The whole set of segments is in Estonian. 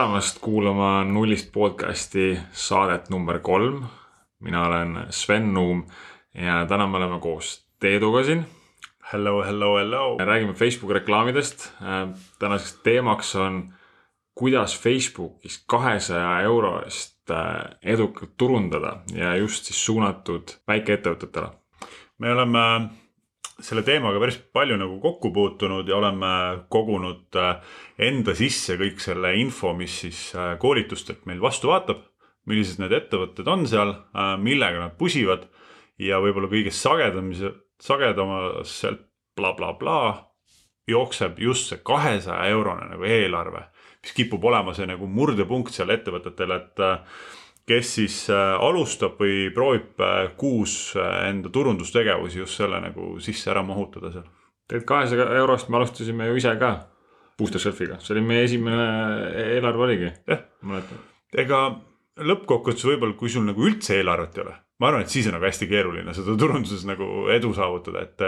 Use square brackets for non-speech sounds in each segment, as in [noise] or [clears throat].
tulemast kuulama Nullist podcasti saadet number kolm. mina olen Sven Nuum ja täna me oleme koos Teeduga siin. Hello, hello, hello. räägime Facebooki reklaamidest. tänaseks teemaks on, kuidas Facebookis kahesaja euro eest äh, edukalt turundada ja just siis suunatud väikeettevõtetele. me oleme selle teemaga päris palju nagu kokku puutunud ja oleme kogunud äh, enda sisse kõik selle info, mis siis äh, koolitustelt meil vastu vaatab. millised need ettevõtted on seal, millega nad pusivad ja võib-olla kõige sagedamise, sagedamaselt blablabla jookseb just see kahesaja eurone nagu eelarve, mis kipub olema see nagu murdepunkt seal ettevõtetel, et äh, kes siis äh, alustab või proovib äh, kuus enda turundustegevusi just selle nagu sisse ära mahutada seal. tegelikult kahesaja eurost me alustasime ju ise ka Booster Shelfiga, see oli meie esimene eelarve oligi. jah, ega lõppkokkuvõttes võib-olla, kui sul nagu üldse eelarvet ei ole ma arvan, et siis on nagu hästi keeruline seda turunduses nagu edu saavutada, et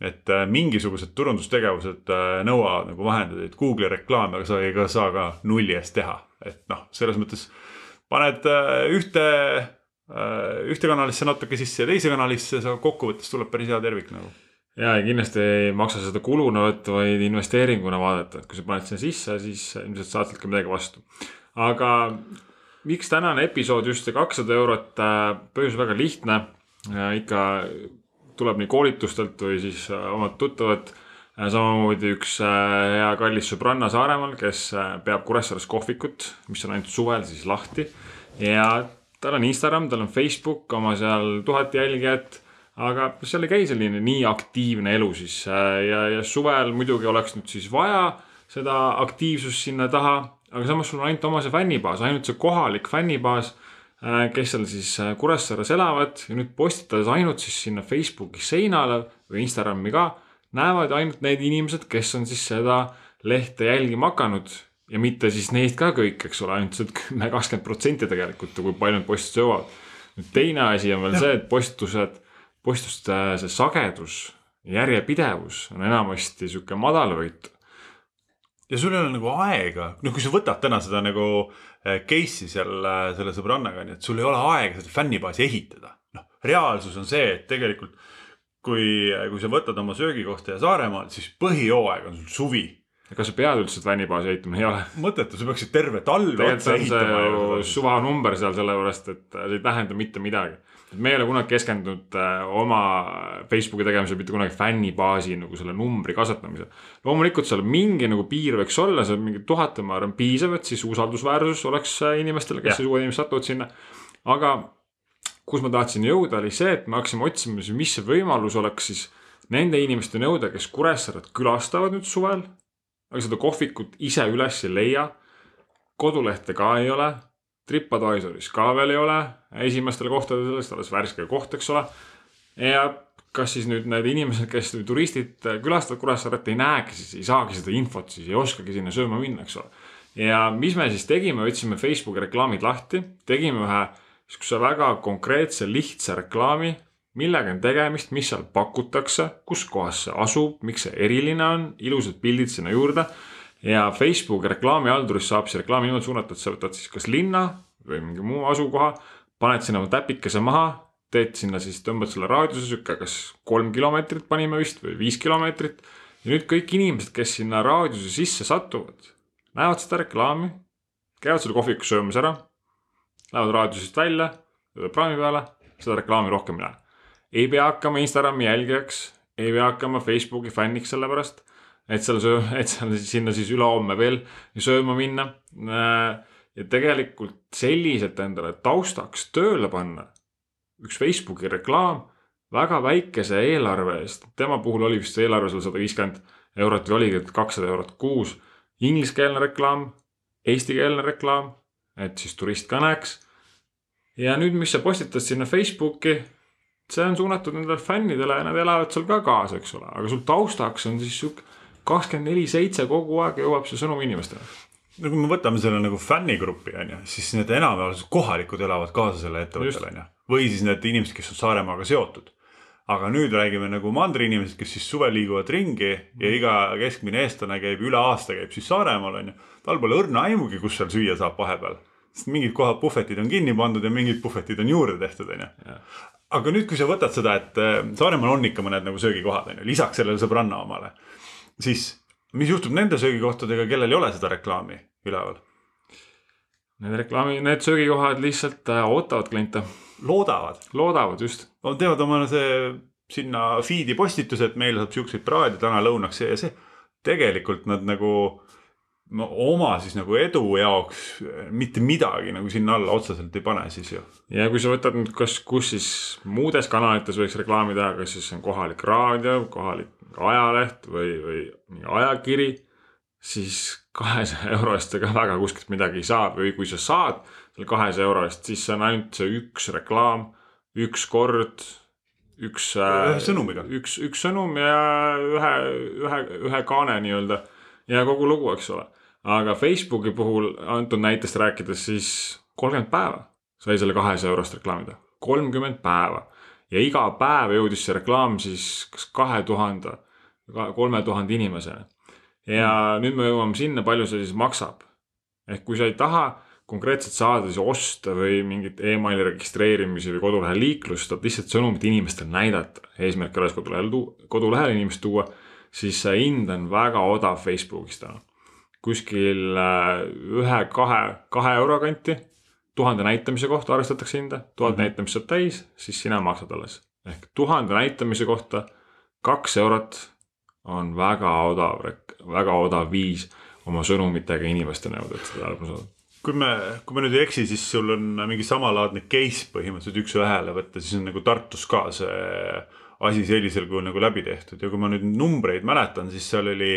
et äh, mingisugused turundustegevused äh, nõuavad nagu vahendeid, Google'i reklaami, aga sa ei saa ka nulli eest teha, et noh, selles mõttes paned äh, ühte, ühte kanalisse natuke sisse ja teise kanalisse, sa kokkuvõttes tuleb päris hea tervik nagu. ja, ja kindlasti ei maksa seda kuluna võtta, vaid investeeringuna vaadata, et kui sa paned sinna sisse, siis ilmselt saad sealt ka midagi vastu. aga miks tänane episood just see kakssada eurot, äh, põhjus väga lihtne. ikka tuleb nii koolitustelt või siis äh, omad tuttavad. Samamoodi üks äh, hea kallis sõbranna Saaremaal, kes peab Kuressaares kohvikut, mis on ainult suvel siis lahti. ja tal on Instagram, tal on Facebook, oma seal tuhat jälgijat aga seal ei käi selline nii aktiivne elu siis ja, ja suvel muidugi oleks nüüd siis vaja seda aktiivsust sinna taha aga samas sul on ainult oma see fännibaas, ainult see kohalik fännibaas, äh, kes seal siis äh, Kuressaares elavad ja nüüd postitades ainult siis sinna Facebooki seinale või Instagrami ka, näevad ainult need inimesed, kes on siis seda lehte jälgima hakanud ja mitte siis neist ka kõik, eks ole, ainult see kümme, kakskümmend protsenti tegelikult, kui palju need postitused jõuavad. nüüd teine asi on veel ja. see, et postitused, postituste see sagedus, järjepidevus on enamasti sihuke madalvõitu ja sul ei ole nagu aega, noh, kui sa võtad täna seda nagu eh, case'i seal selle sõbrannaga, nii et sul ei ole aega seda fännibaasi ehitada. noh, reaalsus on see, et tegelikult kui, kui sa võtad oma söögikohta ja Saaremaalt, siis põhijooaeg on sul suvi. kas sa pead üldse fännibaasi ehitama, ei ole? mõttetu, sa peaksid terve talve otsa ehitama. suvanumber seal sellepärast, et see ei tähenda mitte midagi me ei ole kunagi keskendunud äh, oma Facebooki tegemisel mitte kunagi fännibaasi nagu selle numbri kasvatamisel. loomulikult seal mingi nagu piir võiks olla, seal mingi tuhat on, ma arvan, piisav, et siis usaldusväärsus oleks äh, inimestele, kes siis uued inimesed satuvad sinna. aga kus ma tahtsin jõuda, oli see, et me hakkasime otsima, mis see võimalus oleks siis nende inimesteni jõuda, kes Kuressaaret külastavad nüüd suvel. aga seda kohvikut ise üles ei leia. kodulehte ka ei ole Tripadvisoris ka veel ei ole esimestele kohtadele, sest alles värske koht, eks ole. ja kas siis nüüd need inimesed, kes turistid külastavad Kuressaaret, ei näegi siis, ei saagi seda infot, siis ei oskagi sinna sööma minna, eks ole. ja mis me siis tegime, võtsime Facebooki reklaamid lahti, tegime ühe sihukese väga konkreetse, lihtsa reklaami, millega on tegemist, mis seal pakutakse, kus kohas see asub, miks see eriline on, ilusad pildid sinna juurde ja Facebooki reklaamihalduris saab see reklaam niimoodi suunata, et sa võtad siis kas linna või mingi muu asukoha, paned sinna oma täpikese maha, teed sinna siis, tõmbad selle raadiuse sihuke, kas kolm kilomeetrit panime vist või viis kilomeetrit. ja nüüd kõik inimesed, kes sinna raadiuse sisse satuvad, näevad seda reklaami, käivad selle kohviku söömas ära, lähevad raadiusest välja, praami peale, seda reklaami rohkem ei näe. ei pea hakkama Instagrami jälgijaks, ei pea hakkama Facebooki fänniks selle pärast et seal söö-, [laughs] et seal sinna siis ülehomme veel sööma minna. ja tegelikult selliselt endale taustaks tööle panna üks Facebooki reklaam väga väikese eelarve eest, tema puhul oli vist eelarve seal sada viiskümmend eurot või oligi kakssada eurot kuus. Ingliskeelne reklaam, eestikeelne reklaam, et siis turist ka näeks. ja nüüd, mis sa postitad sinna Facebooki, see on suunatud nendele fännidele ja nad elavad seal ka kaasa, eks ole, aga sul taustaks on siis sihuke kakskümmend neli seitse kogu aeg jõuab see sõnum inimestele. no kui me võtame selle nagu fännigrupi on ju, siis need enamjaolt kohalikud elavad kaasa selle ettevõttele on ju. või siis need inimesed, kes on Saaremaaga seotud. Aga nüüd räägime nagu mandriinimesed, kes siis suvel liiguvad ringi ja iga keskmine eestlane käib üle aasta käib siis Saaremaal onju. tal pole õrna aimugi, kus seal süüa saab vahepeal. sest mingid kohad puhvetid on kinni pandud ja mingid puhvetid on juurde tehtud onju. aga nüüd, kui sa võtad seda, et äh, Saaremaal on ikka mõned nagu söögikohad onju, lisaks sellele sõbranna omale. siis mis juhtub nende söögikohtadega, kellel ei ole seda reklaami üleval? Need reklaami, need söögikohad lihtsalt äh, ootavad kliente, loodavad loodavad just. Nad teevad omale see sinna feed'i postituse, et meil saab siukseid praade täna lõunaks see ja see. tegelikult nad nagu oma siis nagu edu jaoks mitte midagi nagu sinna alla otseselt ei pane siis ju. ja kui sa võtad nüüd, kas, kus siis muudes kanalites võiks reklaami teha, kas siis on kohalik raadio, kohalik ajaleht või, või ajakiri, siis kahesaja euro eest ka väga kuskilt midagi ei saa või kui sa saad selle kahesaja euro eest, siis see on ainult see üks reklaam, üks kord, üks. ühe sõnumiga. üks, üks sõnum ja ühe, ühe, ühe kaane nii-öelda ja kogu lugu, eks ole. aga Facebooki puhul antud näitest rääkides, siis kolmkümmend päeva sai selle kahesaja eurost reklaami teha, kolmkümmend päeva ja iga päev jõudis see reklaam siis kas kahe tuhande, kolme tuhande inimeseni. ja mm. nüüd me jõuame sinna, palju see siis maksab. ehk kui sa ei taha konkreetselt saada siis osta või mingit emaili registreerimisi või kodulehe liiklust, et lihtsalt sõnumit inimestele näidata, eesmärk ei ole kodulehel tuua, kodulehele inimest tuua, siis see hind on väga odav Facebookis täna. kuskil äh, ühe, kahe, kahe euro kanti tuhande näitamise kohta arvestatakse hinda, tuhat mm -hmm. näitamist saab täis, siis sina maksad alles. ehk tuhande näitamise kohta kaks eurot on väga odav, väga odav viis oma sõnumitega inimesteni jõuda, et seda tähelepanu saada kui me, kui ma nüüd ei eksi, siis sul on mingi samalaadne case põhimõtteliselt üks-ühele võtta, siis on nagu Tartus ka see asi sellisel kujul nagu läbi tehtud ja kui ma nüüd numbreid mäletan, siis seal oli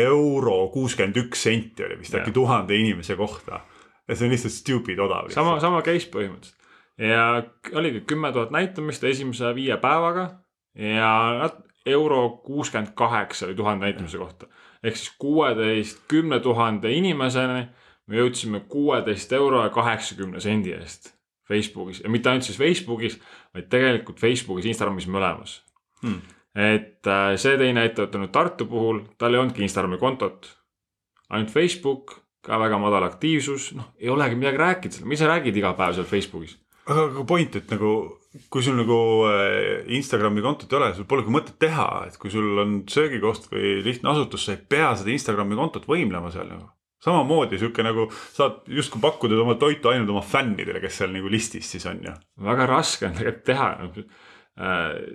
euro kuuskümmend üks senti oli vist äkki tuhande inimese kohta ja see on lihtsalt stupid odav. sama, sama case põhimõtteliselt ja oligi kümme tuhat näitamist esimese viie päevaga ja euro kuuskümmend kaheksa oli tuhande näitamise kohta. ehk siis kuueteist, kümne tuhande inimeseni me jõudsime kuueteist euro ja kaheksakümne sendi eest Facebookis. Ja mitte ainult siis Facebookis, vaid tegelikult Facebookis, Instagramis mõlemas hmm.. et äh, see teine ettevõte nüüd Tartu puhul, tal ei olnudki Instagrami kontot, ainult Facebook ka väga madal aktiivsus, noh, ei olegi midagi rääkida seal, mis sa räägid iga päev seal Facebookis? aga, aga point, et nagu kui sul nagu äh, Instagrami kontot ei ole, sul polegi mõtet teha, et kui sul on söögikoht või lihtne asutus, sa ei pea seda Instagrami kontot võimlema seal nagu. Samamoodi sihuke nagu saad justkui pakkuda oma toitu ainult oma fännidele, kes seal nagu listis siis on ju. väga raske on tegelikult teha äh,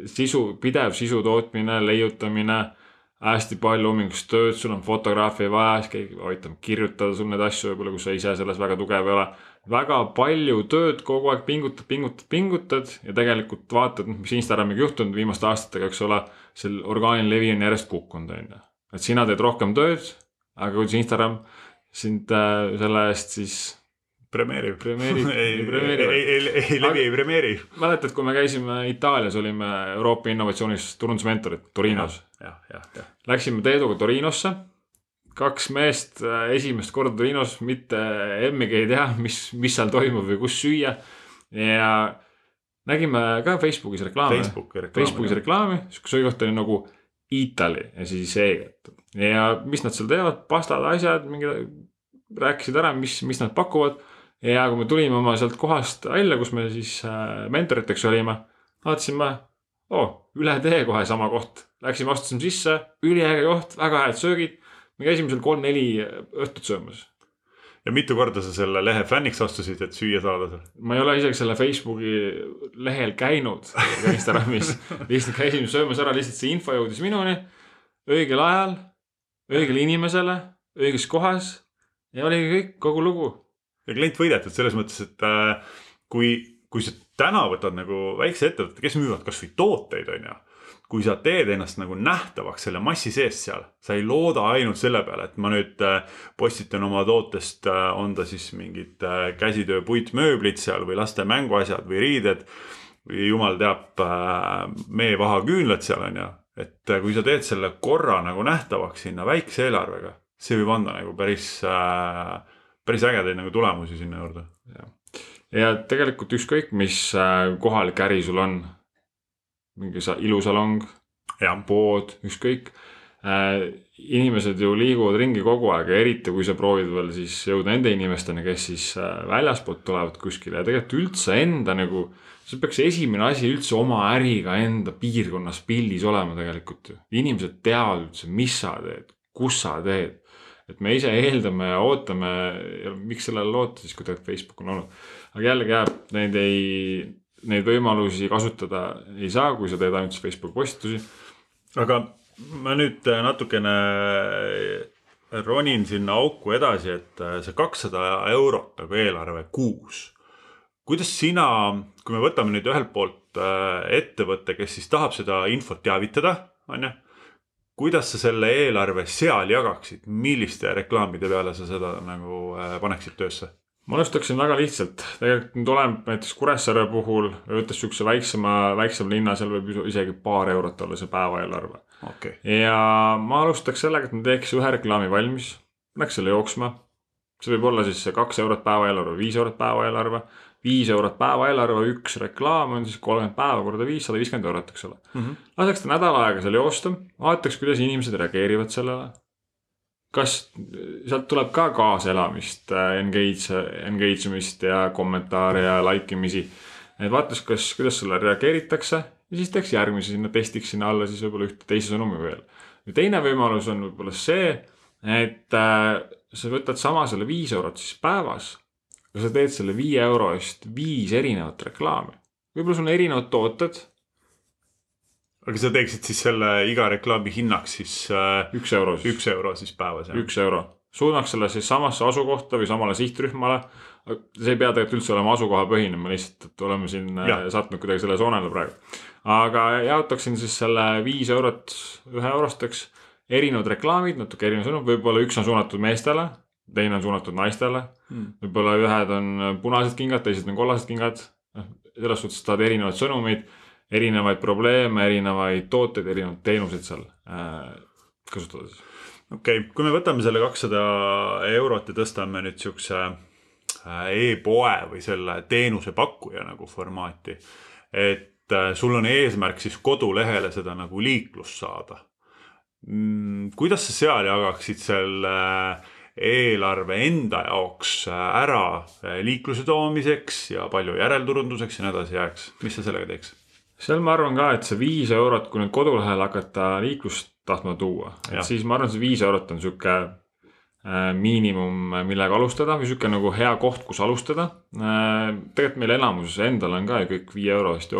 sisu, pidev sisu tootmine, leiutamine hästi palju hommikust tööd, sul on fotograafi vaja, siis keegi aitab kirjutada sul neid asju võib-olla, kus sa ise selles väga tugev ei ole. väga palju tööd kogu aeg pingutad, pingutad, pingutad ja tegelikult vaatad, mis Instagramiga juhtunud viimaste aastatega, eks ole. see orgaaniline levi on järjest kukkunud, on ju. et sina teed rohkem tööd, aga kuidas Instagram sind äh, selle eest siis premeerib. [laughs] premeerib ei, ei, ei, ei levi ei premeeri. mäletad, kui me käisime Itaalias, olime Euroopa innovatsioonis turundusmentorid Torinos. jah, jah, jah. Läksime Teeduga Torinosse. kaks meest äh, esimest korda Torinos, mitte emmigi ei tea, mis, mis seal toimub või kus süüa. ja nägime ka Facebookis reklaami. Facebooki reklaami. Facebookis reklaami, sihuke söögikoht oli nagu Italy ja siis E-gat. Ja mis nad seal teevad, pastad, asjad, mingi rääkisid ära, mis, mis nad pakuvad ja kui me tulime oma sealt kohast välja, kus me siis äh, mentoriteks olime, vaatasime, oo üle tee kohe sama koht. Läksime, astusime sisse, üliäge koht, väga head söögid. me käisime seal kolm-neli õhtut söömas. ja mitu korda sa selle lehe fänniks astusid, et süüa saada seal? ma ei ole isegi selle Facebooki lehel käinud ega Instagramis [laughs] lihtsalt käisime söömas ära, lihtsalt see info jõudis minuni õigel ajal, õigele inimesele, õiges kohas ja oligi kõik, kogu lugu ja klient võidetud selles mõttes, et äh, kui, kui sa täna võtad nagu väikse ettevõtte, kes müüvad kasvõi tooteid, on ju kui sa teed ennast nagu nähtavaks selle massi sees seal, sa ei looda ainult selle peale, et ma nüüd äh, postitan oma tootest, äh, on ta siis mingid käsitöö puitmööblid seal või laste mänguasjad või riided. või jumal teab, meevahaküünlad seal on ju, et kui sa teed selle korra nagu nähtavaks sinna väikse eelarvega, see võib anda nagu päris äh, päris ägedaid nagu tulemusi sinna juurde. ja tegelikult ükskõik, mis äh, kohalik äri sul on. mingi sa- ilusalong, pood, ükskõik äh,. inimesed ju liiguvad ringi kogu aeg ja eriti, kui sa proovid veel siis jõuda nende inimesteni, kes siis äh, väljaspoolt tulevad kuskile ja tegelikult üldse enda nagu. See peaks esimene asi üldse oma äriga enda piirkonnas pildis olema tegelikult ju. inimesed teavad üldse, mis sa teed, kus sa teed. et me ise eeldame ja ootame ja miks sellele loota siis, kui tegelikult Facebook on olnud. aga jällegi jah, neid ei, neid võimalusi kasutada ei saa, kui sa teed ainult Facebooki postitusi aga ma nüüd äh, natukene ronin sinna auku edasi, et äh, see kakssada eurot nagu eelarve kuus. Kuidas sina, kui me võtame nüüd ühelt poolt äh, ettevõtte, kes siis tahab seda infot teavitada, on ju. kuidas sa selle eelarve seal jagaksid, milliste reklaamide peale sa seda nagu äh, paneksid töösse? ma alustaksin väga lihtsalt, tegelikult nüüd oleneb näiteks Kuressaare puhul, võttes siukse väiksema, väiksema linna, seal võib isegi paar eurot olla see päevaeelarve. okei, ja ma alustaks sellega, et ma teeks ühe reklaami valmis, paneks selle jooksma. see võib olla siis see kaks eurot päevaeelarve, viis eurot päevaeelarve, viis eurot päevaeelarve, üks reklaam on siis kolmkümmend päeva korda viis, sada viiskümmend eurot, eks ole. laseks ta nädal aega seal joosta, vaataks, kuidas inimesed reageerivad sellele. kas sealt tuleb ka kaasaelamist, engage, engage imist ja kommentaare ja like imisi. et vaataks, kas, kuidas sellele reageeritakse ja siis teeks järgmise sinna, testiks sinna alla siis võib-olla ühte teise sõnumi veel. ja teine võimalus on võib-olla see, et äh, sa võtad sama selle viis eurot siis päevas ja sa teed selle viie euro eest viis erinevat reklaami. võib-olla sul on erinevad tooted, aga sa teeksid siis selle iga reklaami hinnaks siis äh, üks euro siis, üks euro siis päevas üks euro. suunaks selle siis samasse asukohta või samale sihtrühmale. see ei pea tegelikult üldse olema asukohapõhine, me lihtsalt, et oleme siin äh, Jah. sattunud kuidagi selle soonele praegu. aga jaotaksin siis selle viis eurot ühe eurosteks, erinevad reklaamid, natuke erinev sõnum, võib-olla üks on suunatud meestele, teine on suunatud naistele Mm. võib-olla ühed on punased kingad, teised on kollased kingad. noh, selles suhtes saad erinevaid sõnumeid, erinevaid probleeme, erinevaid tooteid, erinevaid teenuseid seal äh, kasutada siis. okei okay., kui me võtame selle kakssada eurot ja tõstame nüüd siukse äh, e-poe või selle teenusepakkuja nagu formaati. et äh, sul on eesmärk siis kodulehele seda nagu liiklust saada mm,. kuidas sa seal jagaksid selle äh, eelarve enda jaoks äh, ära äh, liikluse toomiseks ja palju järelturunduseks ja nii edasi jääks, mis sa sellega teeks? seal ma arvan ka, et see viis eurot, kui nüüd kodulehel hakata liiklust tahtma tuua, et siis ma arvan, see viis eurot on sihuke äh, miinimum, millega alustada või sihuke nagu hea koht, kus alustada tegelikult meil enamuses endal on ka ju kõik viie euro eest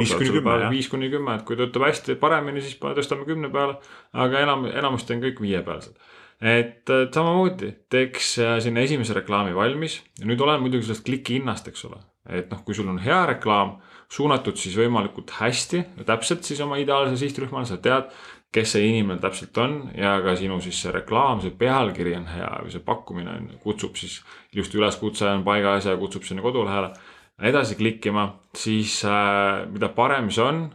Viis kuni kümme, et kui töötab hästi paremini, siis tõstame kümne peale. aga enam, enamus teen kõik viie pealsed. Et äh, samamoodi teeks äh, sinna esimese reklaami valmis ja nüüd olen muidugi sellest kliki hinnast, eks ole. et noh, kui sul on hea reklaam suunatud siis võimalikult hästi ja täpselt siis oma ideaalse sihtrühmale, sa tead, kes see inimene täpselt on ja ka sinu siis see reklaam, see pealkiri on hea või see pakkumine on, kutsub siis ilusti üleskutse on paigas ja kutsub sinna kodulehele edasi klikkima, siis äh, mida parem see on,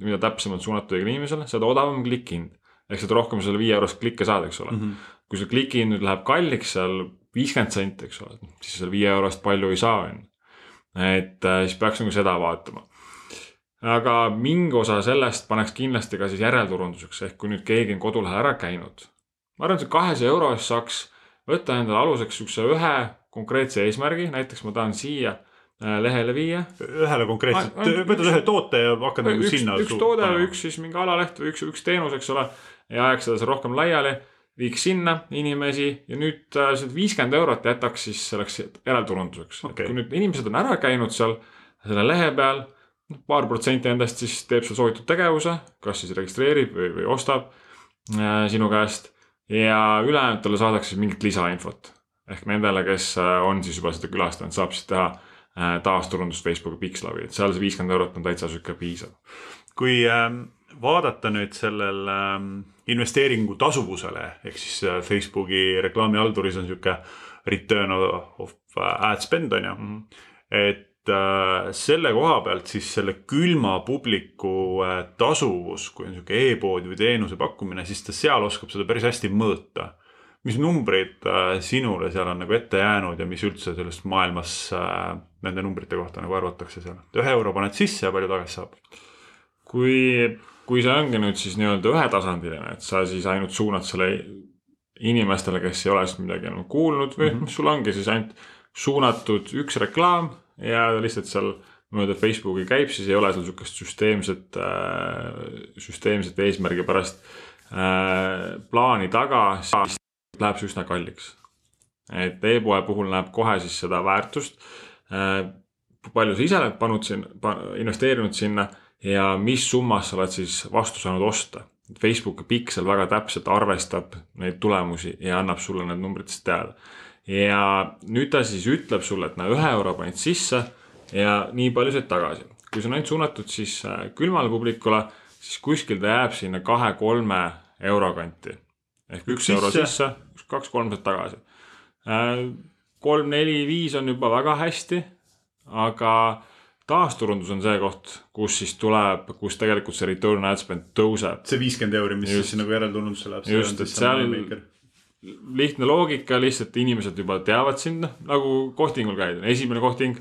mida täpsemalt suunatud inimesele, seda odavam klikihind. Ehk seda rohkem selle viie eurost klikke saad, eks ole mm. -hmm. kui see klikihind nüüd läheb kalliks seal viiskümmend senti, eks ole, siis selle viie eurost palju ei saa, on ju. et äh, siis peaks nagu seda vaatama aga mingi osa sellest paneks kindlasti ka siis järelturunduseks, ehk kui nüüd keegi on kodulehel ära käinud. ma arvan, et see kahesaja euro eest saaks võtta endale aluseks siukse ühe konkreetse eesmärgi, näiteks ma tahan siia äh, lehele viia. ühele konkreetselt ainult, võtad ühe toote ja hakkad nagu sinna. üks toode või üks siis mingi alaleht või üks, üks teenus, eks ole. Ja ajaks seda seal rohkem laiali, viiks sinna inimesi ja nüüd äh, see viiskümmend eurot jätaks siis selleks järelturunduseks okay.. kui nüüd inimesed on ära käinud seal selle lehe peal, noh paar protsenti endast siis teeb seal soovitud tegevuse, kas siis registreerib või, või ostab äh, sinu käest ja ülejäänutele saadakse siis mingit lisainfot. ehk nendele, kes äh, on siis juba seda külastanud, saab siis teha äh, taasturundust Facebooki Pixlabi, et seal see viiskümmend eurot on täitsa sihuke piisav. kui ähm, vaadata nüüd sellel ähm, investeeringu tasuvusele ehk siis äh, Facebooki reklaamihalduris on sihuke return of äh, ad spend on ju mm. -hmm. et äh, selle koha pealt siis selle külma publiku tasuvus, kui on sihuke e-pood või teenuse pakkumine, siis ta seal oskab seda päris hästi mõõta. mis numbrid sinule seal on nagu ette jäänud ja mis üldse sellest maailmas nende numbrite kohta nagu arvatakse seal, ühe euro paned sisse ja palju tagasi saab? kui kui see ongi nüüd siis nii-öelda ühetasandiline, et sa siis ainult suunad selle inimestele, kes ei ole sellest midagi enam kuulnud või mm -hmm. sul ongi siis ainult suunatud üks reklaam ja lihtsalt seal mööda Facebooki käib, siis ei ole seal sihukest süsteemset äh,, süsteemset eesmärgi pärast äh, plaani taga, siis läheb see üsna kalliks. et e-poe puhul näeb kohe siis seda väärtust äh,. palju sa ise oled pannud siin, investeerinud sinna ja mis summas sa oled siis vastu saanud osta. Facebooki piksel väga täpselt arvestab neid tulemusi ja annab sulle need numbrid siis teada. ja nüüd ta siis ütleb sulle, et no ühe euro panid sisse ja nii palju said tagasi. kui see on ainult suunatud siis äh, külmale publikule, siis kuskil ta jääb sinna kahe-kolme euro kanti. ehk üks sisse. euro sisse, kaks-kolm saad tagasi. Äh, kolm-neli-viis on juba väga hästi, aga taasturundus on see koht, kus siis tuleb, kus tegelikult see return ad spend tõuseb. see viiskümmend euri, mis just, siis nagu järelturundusse läheb. just, et seal lihtne loogika, lihtsalt inimesed juba teavad sind, noh nagu kohtingul käid, esimene kohting,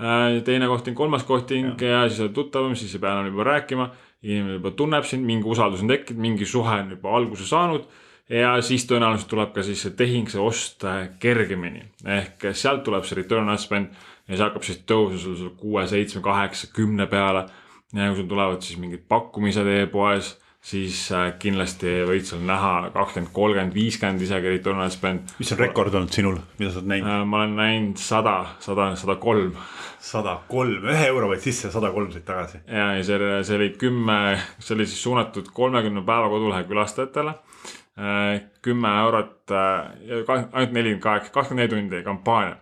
äh, teine kohting, kolmas kohting ja, ja siis oled tuttavam, siis ei pea enam juba rääkima. inimene juba tunneb sind, mingi usaldus on tekkinud, mingi suhe on juba alguse saanud ja siis tõenäoliselt tuleb ka siis see tehing, see ost äh, kergemini ehk sealt tuleb see return on spend ja see hakkab siis tõusma sul, sul kuue, seitsme, kaheksa, kümne peale. ja kui sul tulevad siis mingid pakkumised e-poes, siis äh, kindlasti võid seal näha kakskümmend, kolmkümmend, viiskümmend isegi return on spend. mis on rekord olnud sinul, mida sa oled näinud? Äh, ma olen näinud sada, sada, sada kolm. sada kolm, ühe euro võid sisse ja sada kolm said tagasi. ja, ja see, see oli kümme, see oli siis suunatud kolmekümne päeva kodulehe külastajatele äh, kümme eurot, ainult nelikümmend kaheksa, kakskümmend neli tundi kampaania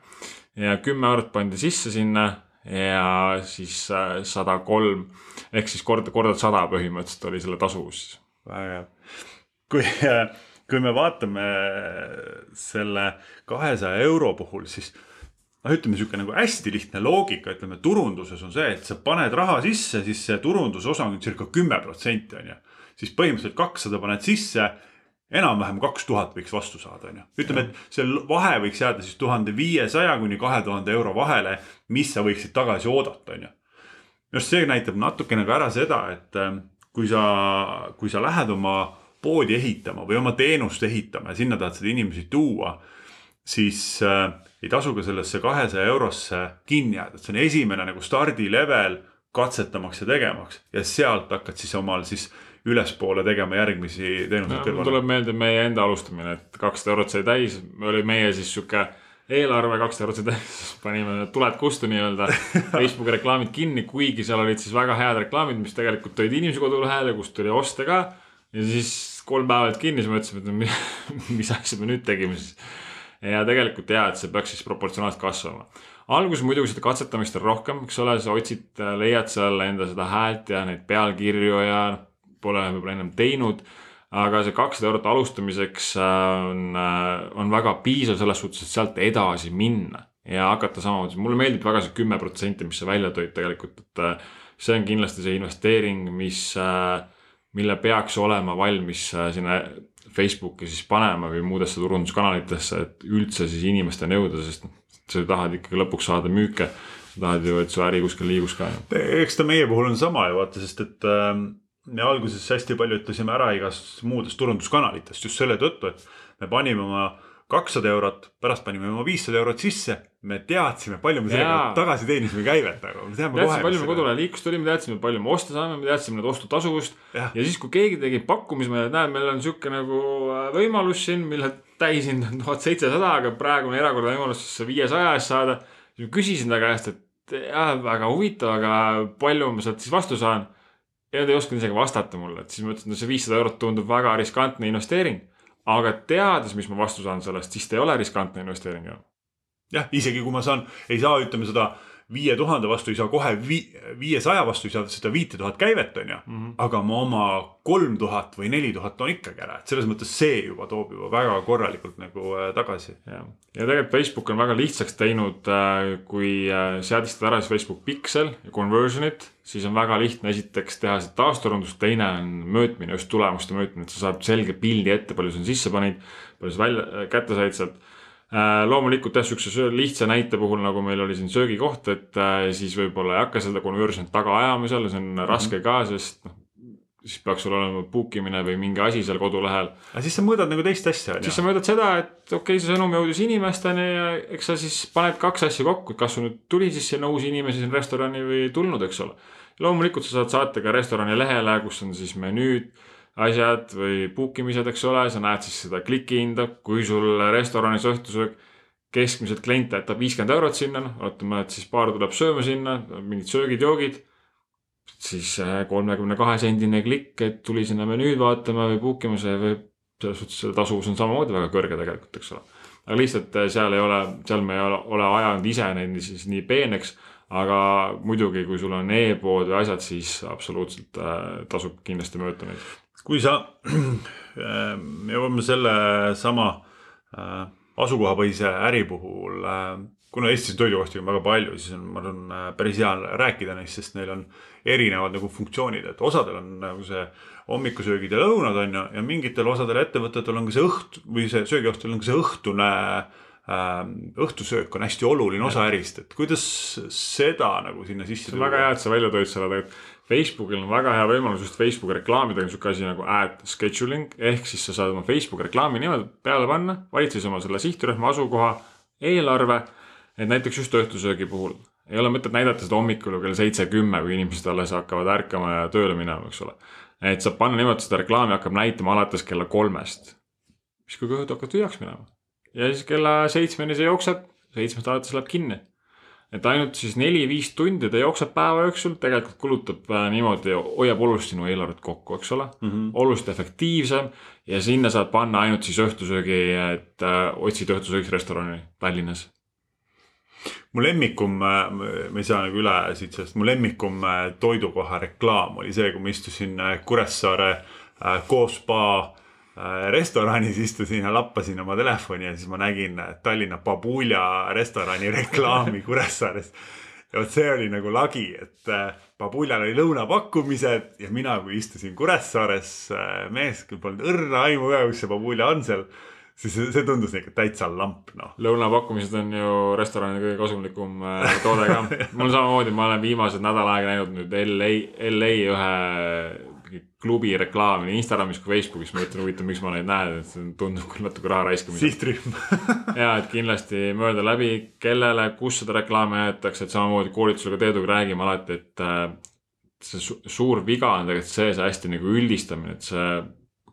ja kümme eurot pandi sisse sinna ja siis äh, sada kolm ehk siis kord, kordad sada põhimõtteliselt oli selle tasuvus siis. väga hea. kui, äh, [laughs] kui me vaatame selle kahesaja euro puhul, siis noh, ütleme niisugune nagu hästi lihtne loogika, ütleme turunduses on see, et sa paned raha sisse, siis see turunduse osa on circa kümme protsenti on ju. siis põhimõtteliselt kakssada paned sisse enam-vähem kaks tuhat võiks vastu saada, on ju. ütleme, et see vahe võiks jääda siis tuhande viiesaja kuni kahe tuhande euro vahele, mis sa võiksid tagasi oodata, on ju. minu arust see näitab natukene ka ära seda, et ähm, kui sa, kui sa lähed oma poodi ehitama või oma teenust ehitama ja sinna tahad seda inimesi tuua, siis äh, ei tasu ka sellesse kahesaja eurosse kinni jääda, et see on esimene nagu stardilevel katsetamaks ja tegemaks ja sealt hakkad siis omal siis ülespoole tegema järgmisi teenuseid kõrvale. tuleb meelde meie enda alustamine, et kakssada eurot sai täis, oli meie siis sihuke eelarve kakssada eurot sai täis, panime tuled kustu nii-öelda [laughs] Facebooki reklaamid kinni, kuigi seal olid siis väga head reklaamid, mis tegelikult tõid inimesi kodulehele, kust tuli oste ka. ja siis kolm päeva olid kinni, siis mõtlesime, et [laughs] mis asja me nüüd tegime siis. ja tegelikult ja, et see peaks siis proportsionaalselt kasvama alguses muidugi seda katsetamist on rohkem, eks ole, sa otsid, leiad seal enda seda häält ja neid pealkirju ja pole võib-olla ennem teinud. aga see kakssada eurot alustamiseks äh, on, äh, on väga piisav selles suhtes, et sealt edasi minna ja hakata samamoodi, mulle meeldib väga see kümme protsenti, mis sa välja tõid tegelikult, et äh, see on kindlasti see investeering, mis, mille peaks olema valmis sinna Facebooki siis panema või muudesse turunduskanalitesse, et üldse siis inimesteni jõuda, sest noh, sa tahad ikkagi lõpuks saada müüke. sa tahad ju, et su äri kuskil liigus ka. eks ta meie puhul on sama ju vaata, sest et äh me alguses hästi palju ütlesime ära igast muudest turunduskanalitest just selle tõttu, et me panime oma kakssada eurot, pärast panime oma viissada eurot sisse. me teadsime, palju me sellega tagasi teenisime käivet, aga me teame kohe. palju me kodule liiklust tuli, me teadsime, palju me osta saame, me teadsime nüüd ostutasuvust. ja siis, kui keegi tegi pakkumise et näed, meil on sihuke nagu äh, võimalus siin, mille täishind on tuhat seitsesada, aga praegune erakordne võimalus viiesaja eest saada. siis ma küsisin ta käest, et jah, väga huvitav, aga palju ma sealt siis vastu saan ja nad ei osanud isegi vastata mulle, et siis ma ütlesin, no see viissada eurot tundub väga riskantne investeering. aga teades, mis ma vastu saan sellest, siis ta ei ole riskantne investeering ju. jah, isegi kui ma saan, ei saa, ütleme seda viie tuhande vastu ei saa kohe vi-, viiesaja vastu ei saa seda viite tuhat käivet, on ju. -hmm. aga ma oma kolm tuhat või neli tuhat toon ikkagi ära, et selles mõttes see juba toob juba väga korralikult nagu äh, tagasi. ja, ja tegelikult Facebook on väga lihtsaks teinud äh,, kui äh, seadistada ära siis Facebook Pixel ja conversion'it, siis on väga lihtne esiteks teha see taasturundus, teine on mõõtmine, just tulemuste mõõtmine, et sa saad selge pildi ette, palju sa sisse panid, palju sa välja, kätte said sealt loomulikult jah, sihukese lihtsa näite puhul, nagu meil oli siin söögikoht, et äh, siis võib-olla ei hakka seda conversion'it taga ajama seal, see on mm -hmm. raske ka, sest noh. siis peaks sul olema book imine või mingi asi seal kodulehel. aga siis sa mõõdad nagu teist asja on ju. siis sa mõõdad seda, et okei okay,, see sõnum jõudis inimesteni ja eks sa siis paned kaks asja kokku, et kas sul nüüd tuli siis sinna uusi inimesi sinna restorani või ei tulnud, eks ole. loomulikult sa saad saata ka restorani lehele, kus on siis menüüd, asjad või book imised, eks ole, sa näed siis seda klikihinda, kui sul restoranis õhtusöök keskmiselt klient jätab viiskümmend eurot sinna, noh, oletame, et siis paar tuleb sööma sinna, mingid söögid-joogid siis äh, kolmekümne kahe sendine klikk, et tuli sinna menüüd vaatama või book ima, see võib, selles suhtes see tasuvus on samamoodi väga kõrge tegelikult, eks ole. aga lihtsalt äh, seal ei ole, seal me ei ole, ole ajanud ise neid siis nii peeneks, aga muidugi, kui sul on e-pood või asjad, siis absoluutselt äh, tasub kindlasti mõõta neid. Kui sa, [clears throat] me jõuame selle sama äh, asukohapõhise äri puhul äh, kuna Eestis toidukohti on väga palju, siis on, ma arvan, päris hea rääkida neist, sest neil on erinevad nagu funktsioonid, et osadel on nagu see hommikusöögid ja lõunad on ju, ja mingitel osadel ettevõtetel on ka see õht- või see söögiõhtul on ka see õhtune äh, õhtusöök on hästi oluline osa ärist, et kuidas seda nagu sinna sisse tuua? väga hea, et sa välja tõid selle tegelikult. Facebookil on väga hea võimalus just Facebooki reklaamidega sihuke asi nagu ad scheduling ehk siis sa saad oma Facebooki reklaami niimoodi peale panna, valid siis oma selle sihtrühma asukoha, eelarve et näiteks just õhtusöögi puhul ei ole mõtet näidata seda hommikul kell seitse, kümme, kui inimesed alles hakkavad ärkama ja tööle minema, eks ole. et saab panna niimoodi, seda reklaami hakkab näitama alates kella kolmest. siis kui kõhud hakkavad tühjaks minema. ja siis kella seitsmeni see jookseb, seitsmest alates läheb kinni. Et ainult siis neli-viis tundi ta jookseb päeva jooksul, tegelikult kulutab äh, niimoodi, hoiab oluliselt sinu eelarvet kokku, eks ole? Mm -hmm.. oluliselt efektiivsem ja sinna saad panna ainult siis õhtusöögi, et äh, otsid õhtusöögiks restorani Tallinnas. Mu lemmikum, äh, ma ei saa nagu üle siit sellest, mu lemmikum äh, toidukoha reklaam oli see, kui ma istusin äh, Kuressaare koos spa restoranis istusin ja lappasin oma telefoni ja siis ma nägin Tallinna Babulja restorani [laughs] reklaami Kuressaares. ja vot see oli nagu lagi, et Babuljal oli lõunapakkumised ja mina, kui istusin Kuressaares, mees, kel polnud õrna aimu ka, kus see Babulja on seal siis see, tundus ikka täitsa lamp, noh. lõunapakkumised on ju restoranide kõige kasumlikum äh, toode ka. [laughs] mul samamoodi, ma olen viimased nädal aega näinud nüüd LA, LA ühe klubi reklaami nii Instagramis kui Facebookis, ma mõtlen, huvitav, miks ma neid näen, et see tundub küll natuke raha raiskamine. sihtrühm [laughs] ja, et kindlasti mõelda läbi, kellele, kus seda reklaami aetakse, et samamoodi koolitusega Teeduga räägime alati, et äh, see su suur viga on tegelikult see, see hästi nagu üldistamine, et see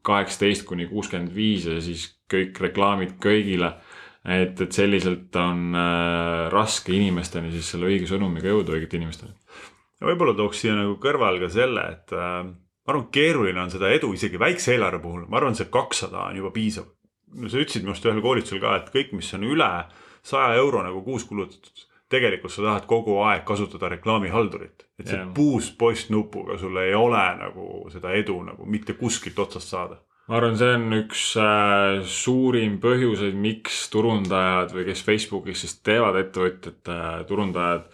kaheksateist kuni kuuskümmend viis ja siis kõik reklaamid kõigile. et, et selliselt on äh, raske inimesteni siis selle õige sõnumiga jõuda õigete inimesteni. võib-olla tooks siia nagu kõrval ka selle, et äh, ma arvan, keeruline on seda edu isegi väikse eelarve puhul, ma arvan, see kakssada on juba piisav. no sa ütlesid minu arust ühel koolitusel ka, et kõik, mis on üle saja euro nagu kuus kulutatud tegelikult sa tahad kogu aeg kasutada reklaamihaldurit. et see yeah. puust post nupuga sul ei ole nagu seda edu nagu mitte kuskilt otsast saada. ma arvan, see on üks äh, suurim põhjuseid, miks turundajad või kes Facebookis siis teevad ettevõtjad äh,, turundajad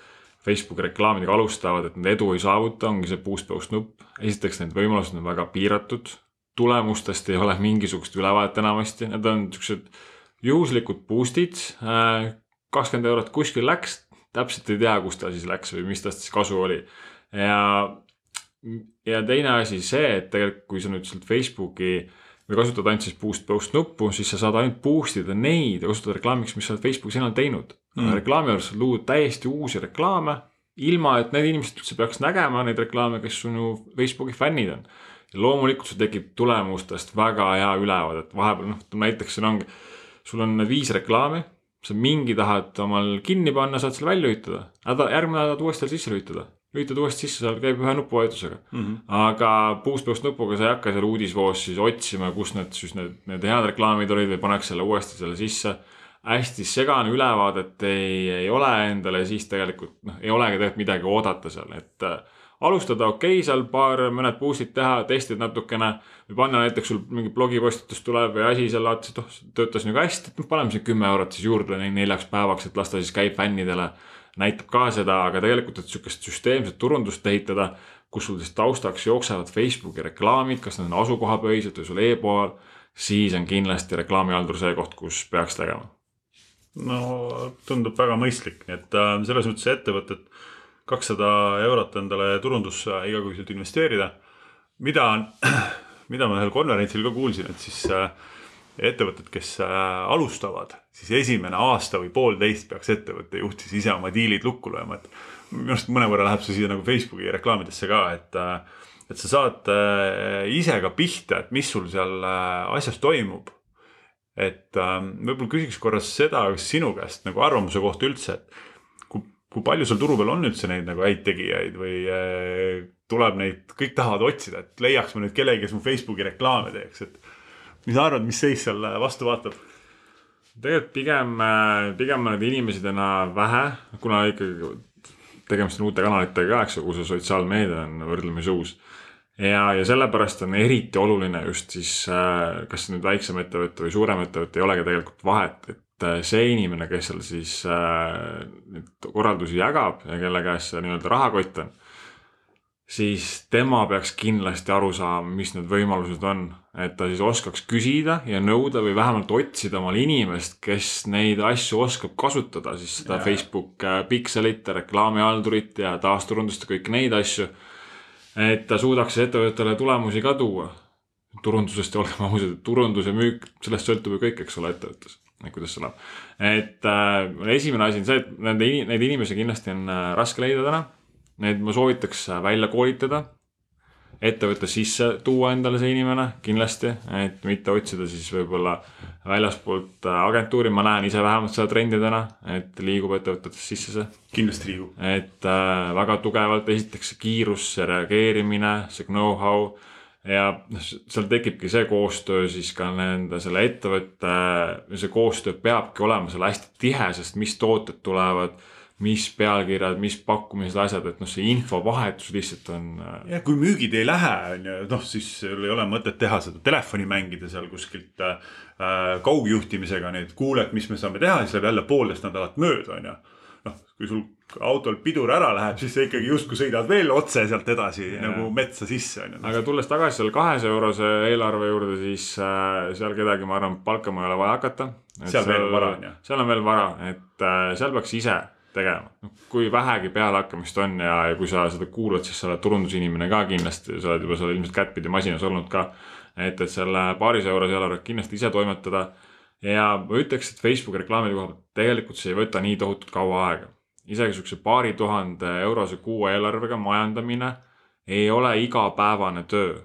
Facebooki reklaamidega alustavad, et nad edu ei saavuta, ongi see puust post nupp. esiteks, need võimalused on väga piiratud, tulemustest ei ole mingisugust ülevaadet enamasti, need on siuksed juhuslikud boost'id äh,, kakskümmend eurot kuskil läks, täpselt ei tea, kus ta siis läks või mis tast siis kasu oli. ja, ja teine asi see, et tegelikult kui sa nüüd sealt Facebooki või kasutad ainult siis boost post nuppu, siis sa saad ainult boost ida neid ja kasutada reklaamiks, mis sa oled Facebookis enam teinud mm.. reklaami juures saad luua täiesti uusi reklaame, ilma et need inimesed üldse peaks nägema neid reklaame, kes sinu Facebooki fännid on. ja loomulikult sul tekib tulemustest väga hea ülevaade, et vahepeal noh, näiteks siin ongi, sul on viis reklaami sa mingi tahad omal kinni panna, saad selle välja lülitada, järgmine nädal uuesti sisse lülitada. Lülitad uuesti sisse, seal käib ühe nupuvajutusega mm. -hmm. aga puust-puust nupuga sa ei hakka seal uudisvoos siis otsima, kus need siis need, need head reklaamid olid või paneks selle uuesti selle sisse. hästi segane ülevaadet ei, ei ole endale siis tegelikult noh, ei olegi tegelikult midagi oodata seal, et äh, alustada okei okay,, seal paar, mõned boost'id teha, testid natukene või panna näiteks sul mingi blogipostitus tuleb või asi seal vaatasid, et oh, töötas nagu hästi, et noh, paneme siin kümme eurot siis juurde neljaks päevaks, et las ta siis käib fännidele. Näitab ka seda, aga tegelikult, et sihukest süsteemset turundust ehitada, kus sul siis taustaks jooksevad Facebooki reklaamid, kas need on asukohapõhised või sul e-pool, siis on kindlasti reklaamihaldur see koht, kus peaks tegema no tundub väga mõistlik, et äh, selles mõttes ettevõtted kakssada eurot endale turundusse igakuiselt investeerida. mida [clears throat] mida ma ühel konverentsil ka kuulsin, et siis äh, ettevõtted, kes äh, alustavad, siis esimene aasta või poolteist peaks ettevõtte juht siis ise oma diilid lukku lööma, et minu arust mõnevõrra läheb see siia nagu Facebooki reklaamidesse ka, et äh, et sa saad ise ka pihta, et mis sul seal asjas toimub. et võib-olla küsiks korra seda sinu käest nagu arvamuse kohta üldse, et kui, kui palju sul turu peal on üldse neid nagu häid tegijaid või tuleb neid, kõik tahavad otsida, et leiaks ma nüüd kellegi, kes mu Facebooki reklaame teeks, et mis sa arvad, mis seis seal vastu vaatab? tegelikult pigem, pigem on neid inimesi täna vähe, kuna ikkagi tegemist on uute kanalitega ka, eks ju, kus see sotsiaalmeedia on võrdlemisi uus. ja, ja sellepärast on eriti oluline just siis, kas nüüd väiksem ettevõte või suurem ettevõte, ei olegi tegelikult vahet, et see inimene, kes seal siis äh, neid korraldusi jagab ja kelle käes see nii-öelda rahakott on siis tema peaks kindlasti aru saama, mis need võimalused on. et ta siis oskaks küsida ja nõuda või vähemalt otsida omale inimest, kes neid asju oskab kasutada, siis seda ja. Facebook äh, pikselit, reklaamihaldurit ja taasturundust ja kõiki neid asju. et ta suudaks ettevõttele tulemusi ka tuua. turundusest, olgem ausad, turundus ja müük, sellest sõltub ju kõik, eks ole, ettevõttes et kuidas see läheb. et äh, esimene asi on see, et nende, neid inimesi kindlasti on äh, raske leida täna Need ma soovitaks välja koolitada, ettevõtte sisse tuua endale see inimene kindlasti, et mitte otsida siis võib-olla väljaspoolt agentuuri, ma näen ise vähemalt seda trendi täna, et liigub ettevõtetes sisse see. kindlasti liigub. et äh, väga tugevalt, esiteks see kiirus, see reageerimine, see know-how ja noh, seal tekibki see koostöö siis ka nende selle ettevõtte, see koostöö peabki olema seal hästi tihe, sest mis tooted tulevad mis pealkirjad, mis pakkumised, asjad, et noh, see infovahetus lihtsalt on. Äh, ja kui müügid ei lähe, on ju, noh, siis sul ei ole mõtet teha seda telefoni mängida seal kuskilt äh, kaugjuhtimisega, nii et kuuled, mis me saame teha, siis läheb jälle poolteist nädalat mööda, on ju. noh, kui sul autol pidur ära läheb, siis sa ikkagi justkui sõidad veel otse sealt edasi ja. nagu metsa sisse, on ju. aga tulles tagasi selle kahesaja eurose eelarve juurde, siis äh, seal kedagi, ma arvan, palkama ei ole vaja hakata. seal veel vara on ju. seal on veel vara, et äh, seal peaks ise tegema. kui vähegi pealehakkamist on ja, ja kui sa seda kuulad, siis sa oled turundusinimene ka kindlasti, sa oled juba seal ilmselt kättpidi masinas olnud ka. et, et selle paarisaja eurose eelarvega kindlasti ise toimetada. ja ma ütleks, et Facebooki reklaamide koha pealt tegelikult see ei võta nii tohutult kaua aega. isegi sihukese paari tuhande eurose kuu eelarvega majandamine ei ole igapäevane töö.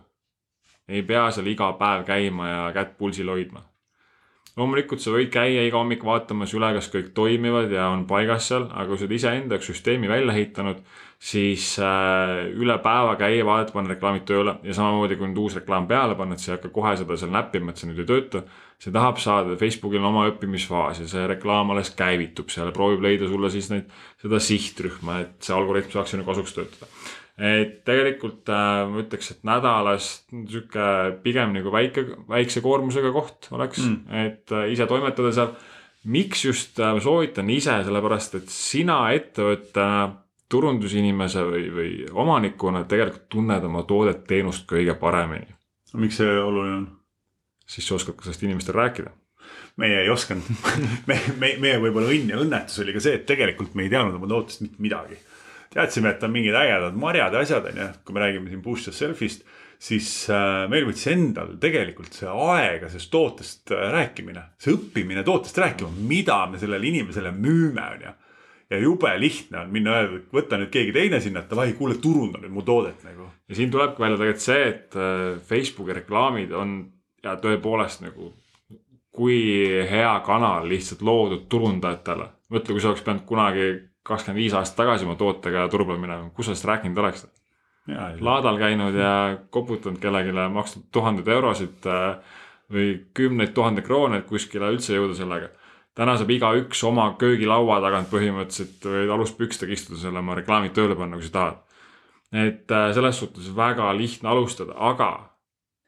ei pea seal iga päev käima ja kätt pulsil hoidma loomulikult sa võid käia iga hommik vaatamas üle, kas kõik toimivad ja on paigas seal, aga kui sa oled iseenda jaoks süsteemi välja ehitanud, siis äh, üle päeva käia, vaadata, panna reklaamid tööle ja samamoodi, kui nüüd uus reklaam peale panna, et sa ei hakka kohe seda seal näppima, et see nüüd ei tööta. see tahab saada, Facebookil on oma õppimisfaas ja see reklaam alles käivitub seal ja proovib leida sulle siis neid, seda sihtrühma, et see algoritm saaks sinu kasuks töötada et tegelikult äh, ma ütleks, et nädalas sihuke pigem nagu väike, väikse koormusega koht oleks mm., et äh, ise toimetada seal. miks just äh, soovitan ise, sellepärast et sina ettevõttena, turundusinimese või, või omanikuna tegelikult tunned oma toodet, teenust kõige paremini. miks see oluline on? siis sa oskad ka sellest inimestele rääkida meie ei osanud [laughs] me, me, meie võib-olla õnn ja õnnetus oli ka see, et tegelikult me ei teadnud oma tootest mitte midagi teadsime, et on mingid ägedad marjad ja asjad, on ju, kui me räägime siin Boost Yourselfist, siis äh, meil võttis endal tegelikult see aega sellest tootest äh, rääkimine, see õppimine tootest rääkima, mida me sellele inimesele müüme, on ju ja jube lihtne on minna öelda, võta nüüd keegi teine sinna, et davai, kuule, turunda nüüd mu toodet nagu. ja siin tulebki välja tegelikult see, et äh, Facebooki reklaamid on ja tõepoolest nagu kui hea kanal lihtsalt loodud turundajatele. mõtle, kui sa oleks pidanud kunagi kakskümmend viis aastat tagasi oma tootega turule minema, kus sa sellest rääkinud oleks? laadal käinud ja koputanud kellelegi, maksnud tuhandeid eurosid äh, või kümneid tuhandeid kroone, et kuskile üldse jõuda sellega. täna saab igaüks oma köögilaua tagant põhimõtteliselt või aluspükstega istuda selle oma reklaamid tööle panna, kui sa tahad. et äh, selles suhtes väga lihtne alustada, aga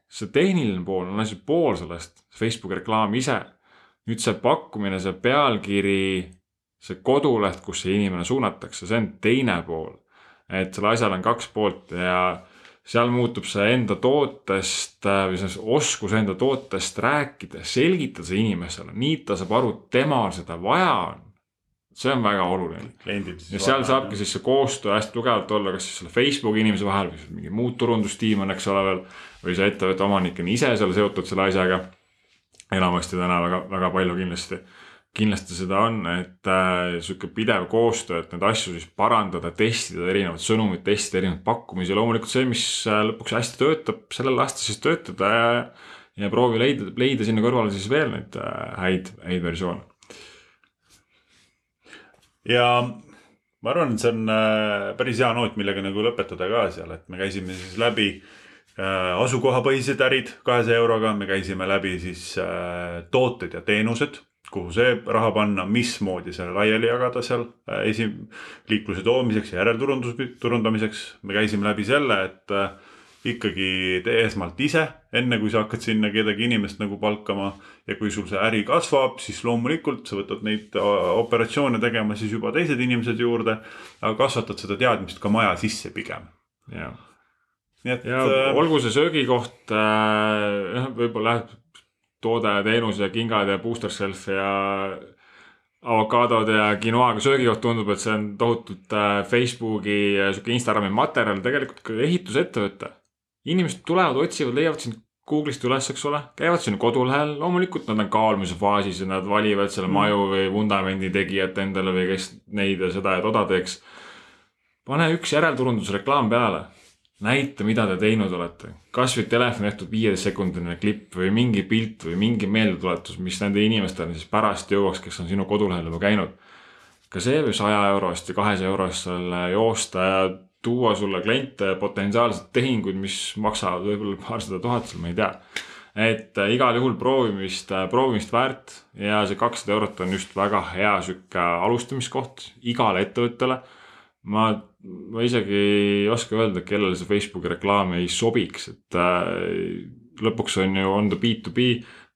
see tehniline pool on ainult pool sellest, Facebooki reklaam ise. nüüd see pakkumine, see pealkiri see koduleht, kus see inimene suunatakse, see on teine pool. et sellel asjal on kaks poolt ja seal muutub see enda tootest või see oskus enda tootest rääkida, selgitada see inimesele, nii ta saab aru, temal seda vaja on. see on väga oluline. ja seal saabki siis see koostöö hästi tugevalt olla, kas siis selle Facebooki inimese vahel või mingi muud turundustiim on, eks ole veel. või see ettevõtte omanik on ise seal seotud selle asjaga. enamasti täna väga, väga palju kindlasti kindlasti seda on, et äh, sihuke pidev koostöö, et neid asju siis parandada, testida erinevaid sõnumeid, testida erinevaid pakkumisi, loomulikult see, mis äh, lõpuks hästi töötab, sellel lasta siis töötada ja. ja proovi leida, leida sinna kõrvale siis veel neid äh, häid, häid versioone. ja ma arvan, et see on äh, päris hea noot, millega nagu lõpetada ka seal, et me käisime siis läbi äh, asukohapõhised ärid kahesaja euroga, me käisime läbi siis äh, tooted ja teenused kuhu see raha panna, mismoodi selle laiali jagada seal äh, esi-, liikluse toomiseks ja järelturundus, turundamiseks. me käisime läbi selle, et äh, ikkagi tee esmalt ise, enne kui sa hakkad sinna kedagi inimest nagu palkama. ja kui sul see äri kasvab, siis loomulikult sa võtad neid äh, operatsioone tegema siis juba teised inimesed juurde. aga kasvatad seda teadmist ka maja sisse pigem. jah. ja olgu see söögikoht äh,, võib-olla jah toode ja teenus ja kingad ja booster shelf ja avokaadod ja quinoaga söögikoht tundub, et see on tohutult äh, Facebooki ja sihuke Instagrami materjal, tegelikult ka ehitusettevõte. inimesed tulevad, otsivad, leiavad sind Google'ist üles, eks ole, käivad sinu kodulehel, loomulikult nad on kaalumise faasis ja nad valivad selle mm. maju või vundamendi tegijat endale või kes neid ja seda ja toda teeks. pane üks järelturundusreklaam peale näita, mida te teinud olete, kasvõi telefoni tehtud viieteistsekundine klipp või mingi pilt või mingi meeldetuletus, mis nende inimestele siis pärast jõuaks, kes on sinu kodulehel juba käinud. ka see võib saja euro eest ja kahesaja euro eest sulle joosta ja tuua sulle kliente, potentsiaalseid tehinguid, mis maksavad võib-olla paarsada tuhat seal, ma ei tea. et äh, igal juhul proovimist, äh, proovimist väärt ja see kakssada eurot on just väga hea sihuke alustamiskoht igale ettevõttele ma, ma isegi ei oska öelda, kellele see Facebooki reklaam ei sobiks, et äh, lõpuks on ju, on ta B2B,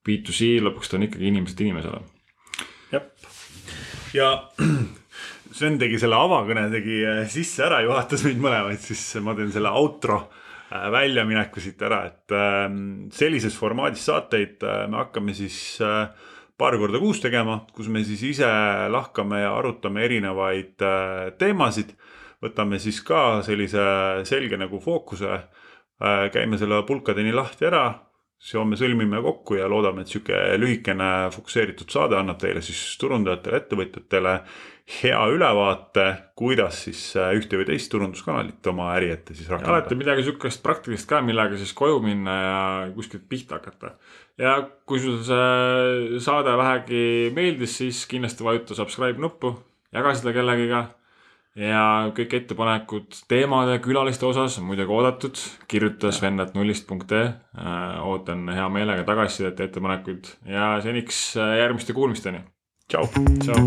B2C, lõpuks ta on ikkagi inimesest inimesele. jah, ja [clears throat] Sven tegi selle avakõne, tegi äh, sisse ära, juhatas meid mõlemaid, siis ma teen selle outro äh, väljamineku siit ära, et äh, sellises formaadis saateid me hakkame siis paar korda kuus tegema, kus me siis ise lahkame ja arutame erinevaid teemasid. Võtame siis ka sellise selge nagu fookuse. Äh, käime selle pulkadeni lahti ära, seome, sõlmime kokku ja loodame, et sihuke lühikene fokusseeritud saade annab teile siis turundajatele, ettevõtjatele hea ülevaate, kuidas siis äh, ühte või teist turunduskanalit oma äri ette siis rakendada. alati midagi sihukest praktilist ka, millega siis koju minna ja kuskilt pihta hakata. ja kui sul see saade vähegi meeldis, siis kindlasti vajuta subscribe nuppu, jaga seda kellegiga. Ja kõik ettepanekud teemade, külaliste osas on muidugi oodatud, kirjuta sven.nullist.ee. Äh, ootan hea meelega tagasisidet ja ettepanekuid ja seniks äh, järgmiste kuulmisteni. tšau. tšau.